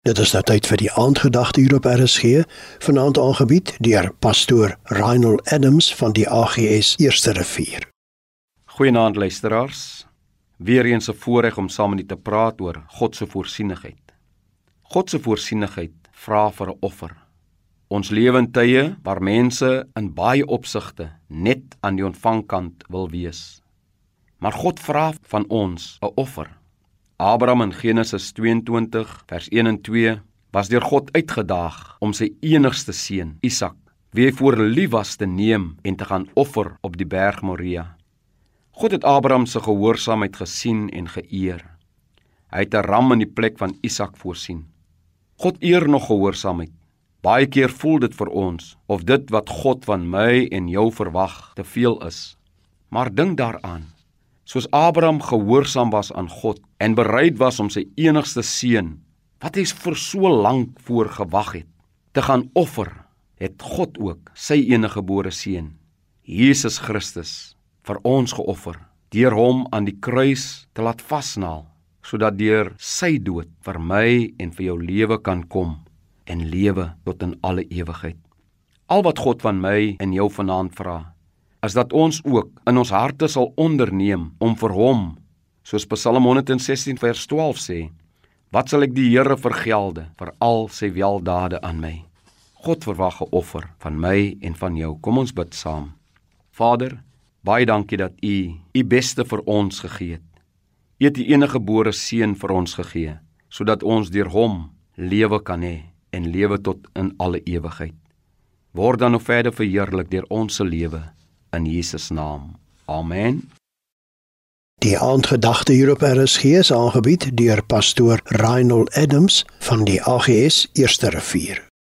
Dit is nou tyd vir die aandgedagte hier op RSG, vanaand aangebied deur pastoor Reinhold Adams van die AGS Eerste Rivier. Goeienaand luisteraars. Weereens 'n voorreg om saam met u te praat oor God se voorsienigheid. God se voorsienigheid vra vir 'n offer. Ons lewe in tye waar mense in baie opsigte net aan die ontvangkant wil wees. Maar God vra van ons 'n offer. Abraham in Genesis 22 vers 1 en 2 was deur God uitgedaag om sy enigste seun, Isak, wie hy voor lief was te neem en te gaan offer op die berg Moria. God het Abraham se gehoorsaamheid gesien en geëer. Hy het 'n ram in die plek van Isak voorsien. God eer nog gehoorsaamheid. Baie keer voel dit vir ons of dit wat God van my en jou verwag te veel is. Maar dink daaraan, soos Abraham gehoorsaam was aan God en bereid was om sy enigste seun wat hy vir so lank voor gewag het te gaan offer, het God ook sy eniggebore seun, Jesus Christus, vir ons geoffer deur hom aan die kruis te laat vasnaal sodat deur sy dood vir my en vir jou lewe kan kom en lewe tot in alle ewigheid. Al wat God van my en jou vanaand vra, is dat ons ook in ons harte sal onderneem om vir hom, soos Psalm 116 vers 12 sê, wat sal ek die Here vergelde vir al sy weldade aan my? God verwag 'n offer van my en van jou. Kom ons bid saam. Vader, baie dankie dat U U beste vir ons gegee het. U het U enige gebore seun vir ons gegee sodat ons deur hom lewe kan hê en lewe tot in alle ewigheid. Word dan nog verder verheerlik deur ons se lewe in Jesus naam. Amen. Die aandgedagte hier op RSG is aangebied deur pastoor Reinhold Adams van die AGS Eerste Rivier.